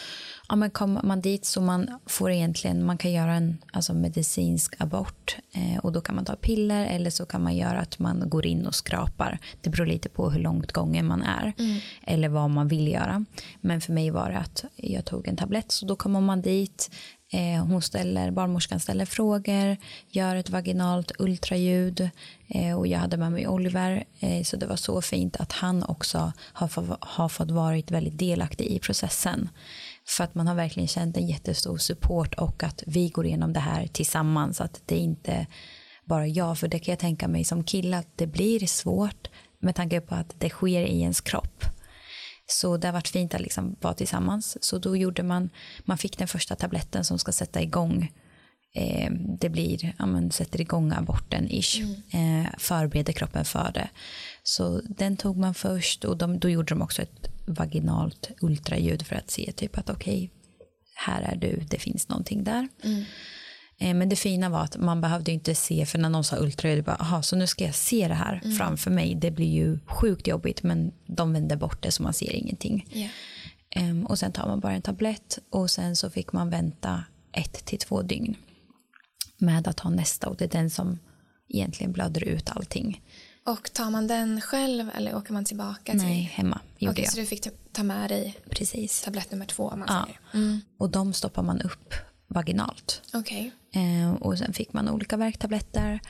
ja, men kommer man dit så man får egentligen, man kan göra en alltså medicinsk abort eh, och då kan man ta piller eller så kan man göra att man går in och skrapar. Det beror lite på hur långt gången man är mm. eller vad man vill göra. Men för mig var det att jag tog en tablett så då kommer man dit, Eh, hon ställer, barnmorskan ställer frågor, gör ett vaginalt ultraljud eh, och jag hade med mig Oliver eh, så det var så fint att han också har, har fått varit väldigt delaktig i processen. För att man har verkligen känt en jättestor support och att vi går igenom det här tillsammans. Att det inte bara jag, för det kan jag tänka mig som kille att det blir svårt med tanke på att det sker i ens kropp. Så det har varit fint att liksom vara tillsammans. Så då gjorde man, man fick den första tabletten som ska sätta igång eh, det blir, ja men sätter igång aborten ish, mm. eh, förbereder kroppen för det. Så den tog man först och de, då gjorde de också ett vaginalt ultraljud för att se typ att okej, okay, här är du, det finns någonting där. Mm. Eh, men det fina var att man behövde inte se, för när någon sa ultraljud, bara, aha, så nu ska jag se det här mm. framför mig. Det blir ju sjukt jobbigt, men de vände bort det så man ser ingenting. Yeah. Um, och sen tar man bara en tablett och sen så fick man vänta ett till två dygn med att ha nästa och det är den som egentligen blöder ut allting. Och tar man den själv eller åker man tillbaka? Till... Nej, hemma gjorde okay, jag. Så du fick ta med dig Precis. tablett nummer två? Man ja. Mm. Och de stoppar man upp vaginalt. Okay. Eh, och sen fick man olika värktabletter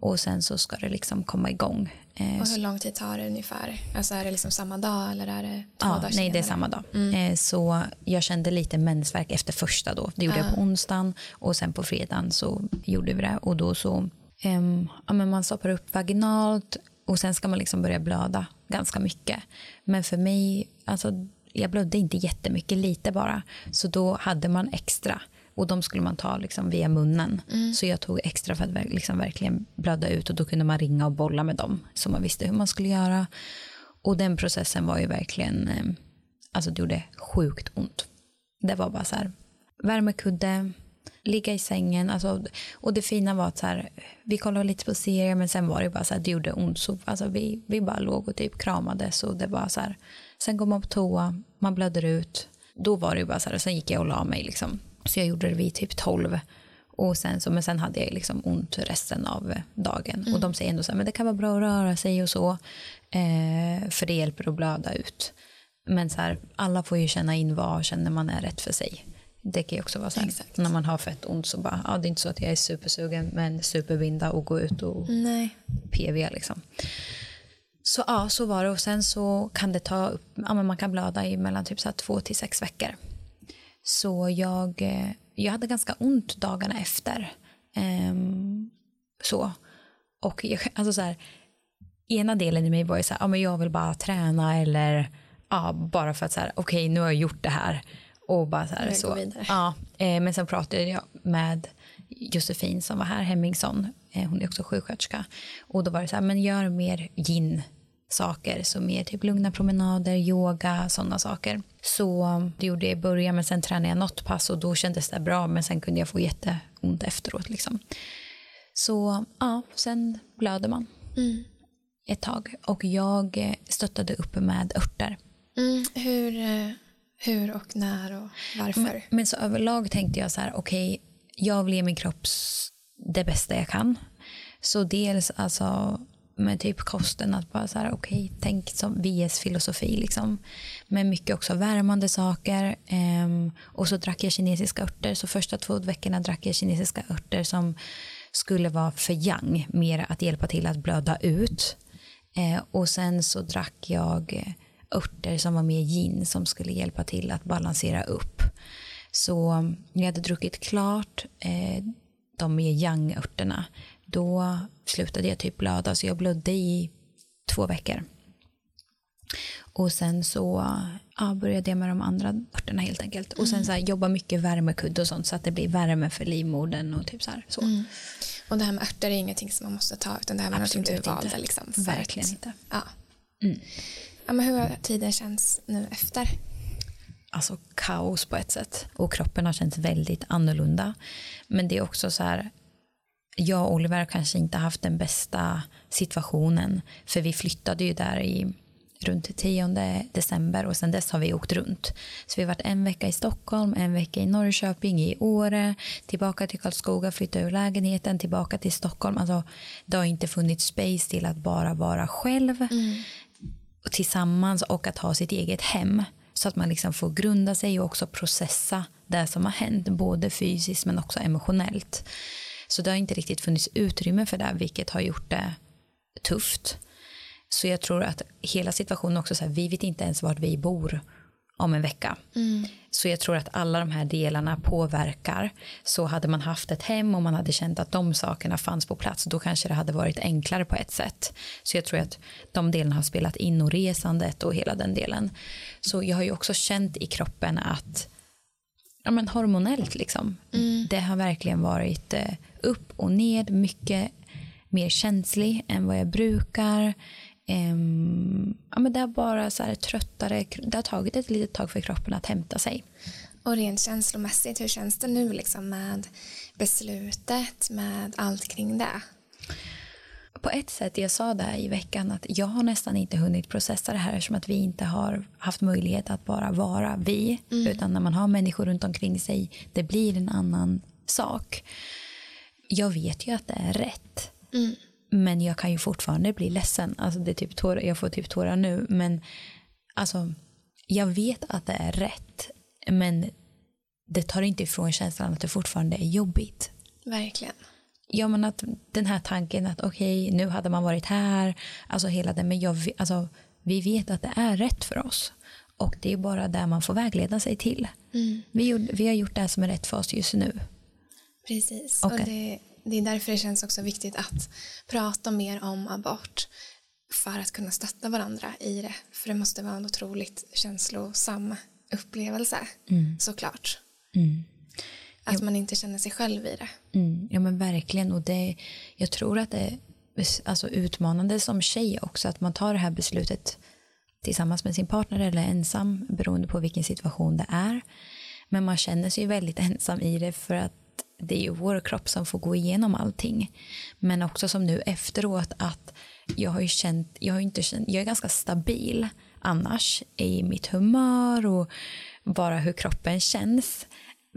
och sen så ska det liksom komma igång. Eh, och hur lång tid tar det ungefär? Alltså är det liksom samma dag eller är det två ja, dagar Nej, det är samma dag. Mm. Eh, så jag kände lite mensvärk efter första då. Det gjorde uh. jag på onsdagen och sen på fredagen så gjorde vi det och då så um, ja, men man stoppar upp vaginalt och sen ska man liksom börja blöda ganska mycket. Men för mig, alltså jag blödde inte jättemycket, lite bara. Så då hade man extra och de skulle man ta liksom via munnen. Mm. Så jag tog extra för att liksom verkligen blöda ut och då kunde man ringa och bolla med dem så man visste hur man skulle göra. Och den processen var ju verkligen, eh, alltså det gjorde sjukt ont. Det var bara så här, värmekudde, ligga i sängen. Alltså, och det fina var att så här, vi kollade lite på serier men sen var det bara så här, det gjorde ont. Så, alltså, vi, vi bara låg och typ kramades och det var så här. Sen går man på toa, man blöder ut. Då var det bara så här, sen gick jag och la mig liksom. Så jag gjorde det vid typ 12. Och sen så, men sen hade jag liksom ont resten av dagen. Mm. Och de säger ändå så här, men det kan vara bra att röra sig och så. Eh, för det hjälper att blöda ut. Men så här, alla får ju känna in vad känner man är rätt för sig. Det kan ju också vara så här, när man har fett ont så bara, ja det är inte så att jag är supersugen men superbinda och gå ut och Nej. PV liksom. Så ja, så var det och sen så kan det ta, ja men man kan blöda i mellan typ så två till sex veckor. Så jag, eh, jag hade ganska ont dagarna efter. Um, så. Och jag, [laughs] alltså så här, ena delen i mig var ju så här, ja men jag vill bara träna eller ja, bara för att så här, okej okay, nu har jag gjort det här. Och bara så här, så. Ja, eh, men sen pratade jag med Josefin som var här, Hemmingsson, eh, hon är också sjuksköterska. Och då var det så här, men gör mer gin saker, så mer typ lugna promenader, yoga, sådana saker. Så det gjorde jag i början, men sen tränade jag något pass och då kändes det bra, men sen kunde jag få jätteont efteråt. Liksom. Så ja, sen blöder man mm. ett tag och jag stöttade upp med örter. Mm. Hur, hur och när och varför? Men, men så överlag tänkte jag så här, okej, okay, jag vill ge min kropp det bästa jag kan. Så dels alltså med typ kosten att bara så här okej okay, tänk som VS filosofi liksom. Men mycket också värmande saker um, och så drack jag kinesiska örter. Så första två veckorna drack jag kinesiska örter som skulle vara för yang mer att hjälpa till att blöda ut. Uh, och sen så drack jag örter som var mer yin som skulle hjälpa till att balansera upp. Så jag hade druckit klart uh, de mer yang-örterna då slutade jag typ blöda så jag blödde i två veckor. Och sen så ja, började jag med de andra örterna helt enkelt. Och sen så här, jobba mycket värmekudde och sånt så att det blir värme för livmodern och typ så här. Så. Mm. Och det här med örter är ingenting som man måste ta utan det här var någonting du Absolut valde inte. liksom. Verkligen att- inte. Ja. Mm. ja. Men hur har tiden känts nu efter? alltså kaos på ett sätt. Och kroppen har känts väldigt annorlunda. Men det är också så här, jag och Oliver har kanske inte haft den bästa situationen. För vi flyttade ju där i runt 10 december och sen dess har vi åkt runt. Så vi har varit en vecka i Stockholm, en vecka i Norrköping, i Åre, tillbaka till Karlskoga, flytta ur lägenheten, tillbaka till Stockholm. Alltså, det har inte funnits space till att bara vara själv tillsammans och att ha sitt eget hem. Så att man liksom får grunda sig och också processa det som har hänt, både fysiskt men också emotionellt. Så det har inte riktigt funnits utrymme för det, vilket har gjort det tufft. Så jag tror att hela situationen också, så här, vi vet inte ens vart vi bor om en vecka. Så jag tror att alla de här delarna påverkar. Så hade man haft ett hem och man hade känt att de sakerna fanns på plats, då kanske det hade varit enklare på ett sätt. Så jag tror att de delarna har spelat in och resandet och hela den delen. Så jag har ju också känt i kroppen att ja, men hormonellt liksom. Det har verkligen varit eh, upp och ned, mycket mer känslig än vad jag brukar. Ehm, ja, men det är bara så här tröttare, det har tagit ett litet tag för kroppen att hämta sig. Och rent känslomässigt, hur känns det nu liksom med beslutet, med allt kring det? På ett sätt, jag sa det i veckan att jag har nästan inte hunnit processa det här eftersom att vi inte har haft möjlighet att bara vara vi. Utan när man har människor runt omkring sig, det blir en annan sak. Jag vet ju att det är rätt. Men jag kan ju fortfarande bli ledsen. Alltså det är typ tårar, jag får typ tårar nu. Men alltså, jag vet att det är rätt. Men det tar inte ifrån känslan att det fortfarande är jobbigt. Verkligen. Ja men att den här tanken att okej nu hade man varit här, alltså hela det, men jag, alltså, vi vet att det är rätt för oss. Och det är bara där man får vägleda sig till. Vi, gjorde, vi har gjort det som är rätt för oss just nu. Precis. Okej. Och det, det är därför det känns också viktigt att prata mer om abort för att kunna stötta varandra i det. För det måste vara en otroligt känslosam upplevelse, såklart. Att man inte känner sig själv i det. Mm, ja men verkligen och det, jag tror att det är alltså, utmanande som tjej också att man tar det här beslutet tillsammans med sin partner eller ensam beroende på vilken situation det är. Men man känner sig ju väldigt [laughs] ensam i det för att det är ju vår kropp som får gå igenom allting. Men också som nu efteråt att jag har ju känt, jag har inte känt, jag är ganska stabil annars i mitt humör och bara hur kroppen känns.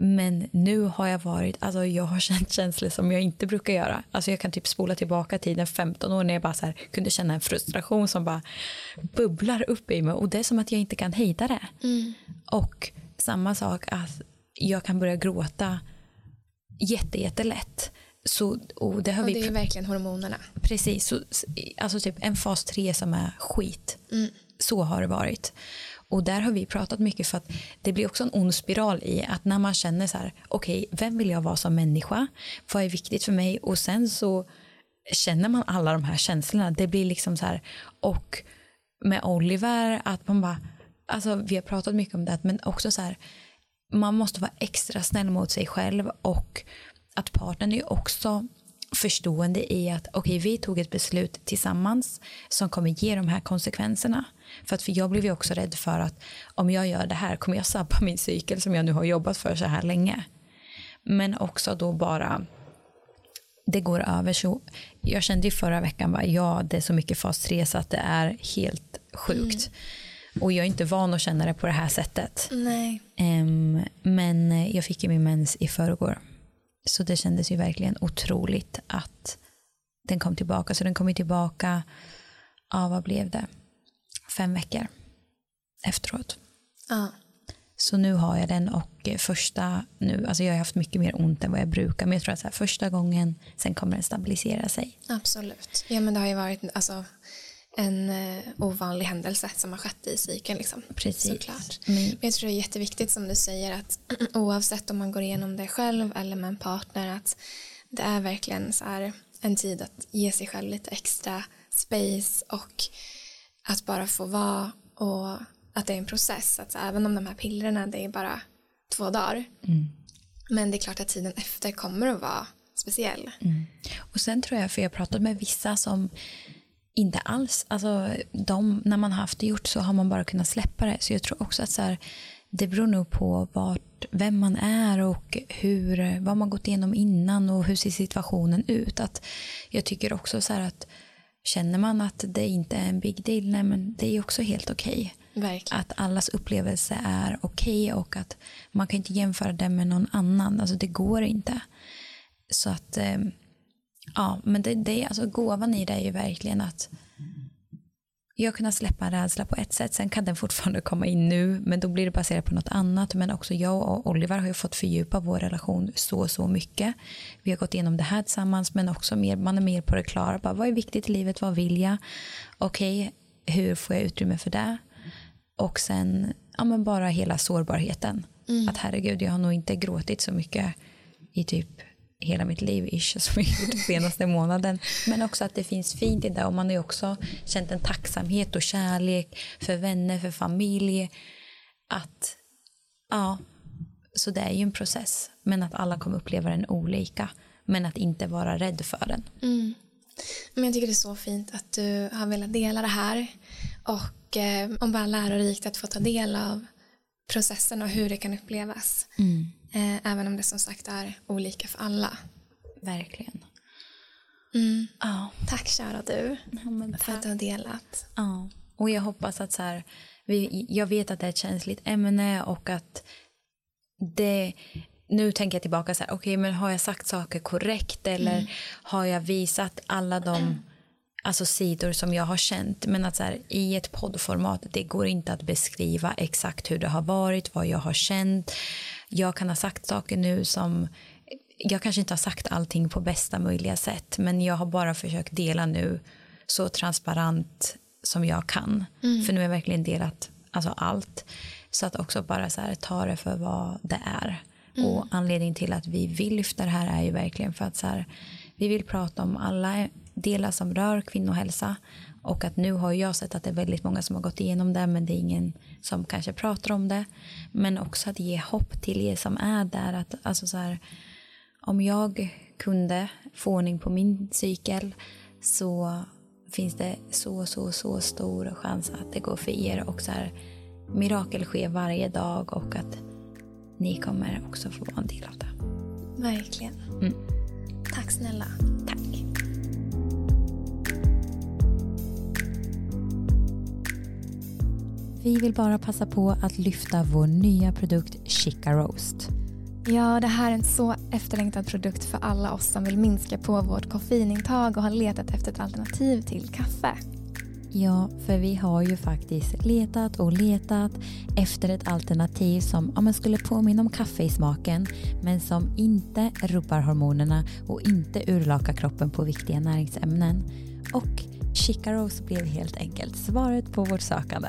Men nu har jag varit, alltså jag har känt känslor som jag inte brukar göra. Alltså jag kan typ spola tillbaka tiden 15 år när jag bara så här kunde känna en frustration som bara bubblar upp i mig och det är som att jag inte kan hejda det. Och samma sak att jag kan börja gråta jätte, jättelätt. Så, och det har Och vi det är verkligen hormonerna. Precis, så, alltså typ en fas 3 som är skit. Så har det varit. Och där har vi pratat mycket för att det blir också en ond spiral i att när man känner så här, okej, vem vill jag vara som människa? Vad är viktigt för mig? Och sen så känner man alla de här känslorna. Det blir liksom så här, och med Oliver, att man bara, alltså vi har pratat mycket om det, men också så här, man måste vara extra snäll mot sig själv och att partnern är också förstående i att okej vi tog ett beslut tillsammans som kommer ge de här konsekvenserna. För att för jag blev ju också rädd för att om jag gör det här kommer jag sabba min cykel som jag nu har jobbat för så här länge. Men också då bara det går över så jag kände ju förra veckan bara ja det är så mycket fas 3 så att det är helt sjukt. Och jag är inte van att känna det på det här sättet. Ehm, men jag fick ju min mens i förrgår. Så det kändes ju verkligen otroligt att den kom tillbaka. Så den kom ju tillbaka, ja vad blev det? Fem veckor efteråt. Ja. Så nu har jag den och första nu, alltså jag har haft mycket mer ont än vad jag brukar. Men jag tror att så här, första gången, sen kommer den stabilisera sig. Absolut. Ja, men det har ju varit alltså, en eh, ovanlig händelse som har skett i cykeln. Liksom. Precis. Såklart. Men- Men jag tror det är jätteviktigt som du säger att [clears throat] oavsett om man går igenom det själv eller med en partner att det är verkligen så här en tid att ge sig själv lite extra space och att bara få vara och att det är en process. Att även om de här pillerna det är bara två dagar. Mm. Men det är klart att tiden efter kommer att vara speciell. Mm. Och sen tror jag, för jag har pratat med vissa som inte alls, alltså de, när man har haft det gjort så har man bara kunnat släppa det. Så jag tror också att så här, det beror nog på vart, vem man är och hur, vad man gått igenom innan och hur ser situationen ut. Att jag tycker också så att känner man att det inte är en big deal, nej men det är också helt okej. Verkligen. Att allas upplevelse är okej och att man kan inte jämföra det med någon annan. Alltså det går inte. Så att, eh, ja, men det, det, alltså gåvan i det är ju verkligen att jag kunna släppa en rädsla på ett sätt. Sen kan den fortfarande komma in nu, men då blir det baserat på något annat. Men också jag och Oliver har ju fått fördjupa vår relation så, så mycket. Vi har gått igenom det här tillsammans, men också mer, man är mer på det klara. Bara, vad är viktigt i livet? Vad vill jag? Okej, okay, hur får jag utrymme för det? Och sen ja, men bara hela sårbarheten. Mm. Att herregud, jag har nog inte gråtit så mycket i typ hela mitt liv ish, som jag gjort senaste månaden. Men också att det finns fint i det och man har ju också känt en tacksamhet och kärlek för vänner, för familj. Att, ja, så det är ju en process. Men att alla kommer uppleva den olika. Men att inte vara rädd för den. Mm. Men jag tycker det är så fint att du har velat dela det här. Och eh, om bara lärorikt att få ta del av processen och hur det kan upplevas. Mm. Eh, även om det som sagt är olika för alla. Verkligen. Mm. Ja. Tack kära du ja, för att du har delat. Ja. Och jag hoppas att så här, vi, jag vet att det är ett känsligt ämne och att det nu tänker jag tillbaka så här, okej okay, men har jag sagt saker korrekt eller mm. har jag visat alla de [clears throat] alltså sidor som jag har känt men att så här, i ett poddformat det går inte att beskriva exakt hur det har varit, vad jag har känt. Jag kan ha sagt saker nu som jag kanske inte har sagt allting på bästa möjliga sätt men jag har bara försökt dela nu så transparent som jag kan. Mm. För nu har jag verkligen delat alltså allt. Så att också bara så här, ta det för vad det är. Mm. Och anledningen till att vi vill lyfta det här är ju verkligen för att så här, vi vill prata om alla delar som rör kvinnohälsa och att nu har jag sett att det är väldigt många som har gått igenom det men det är ingen som kanske pratar om det. Men också att ge hopp till er som är där att alltså så här, om jag kunde få ordning på min cykel så finns det så, så, så stor chans att det går för er och så här, mirakel sker varje dag och att ni kommer också få vara en del av det. Verkligen. Mm. Tack snälla. Tack. Vi vill bara passa på att lyfta vår nya produkt Chica Roast. Ja, det här är en så efterlängtad produkt för alla oss som vill minska på vårt koffeinintag och har letat efter ett alternativ till kaffe. Ja, för vi har ju faktiskt letat och letat efter ett alternativ som ja, skulle påminna om kaffe i smaken men som inte rubbar hormonerna och inte urlakar kroppen på viktiga näringsämnen. Och Chica Rose blev helt enkelt svaret på vårt sökande.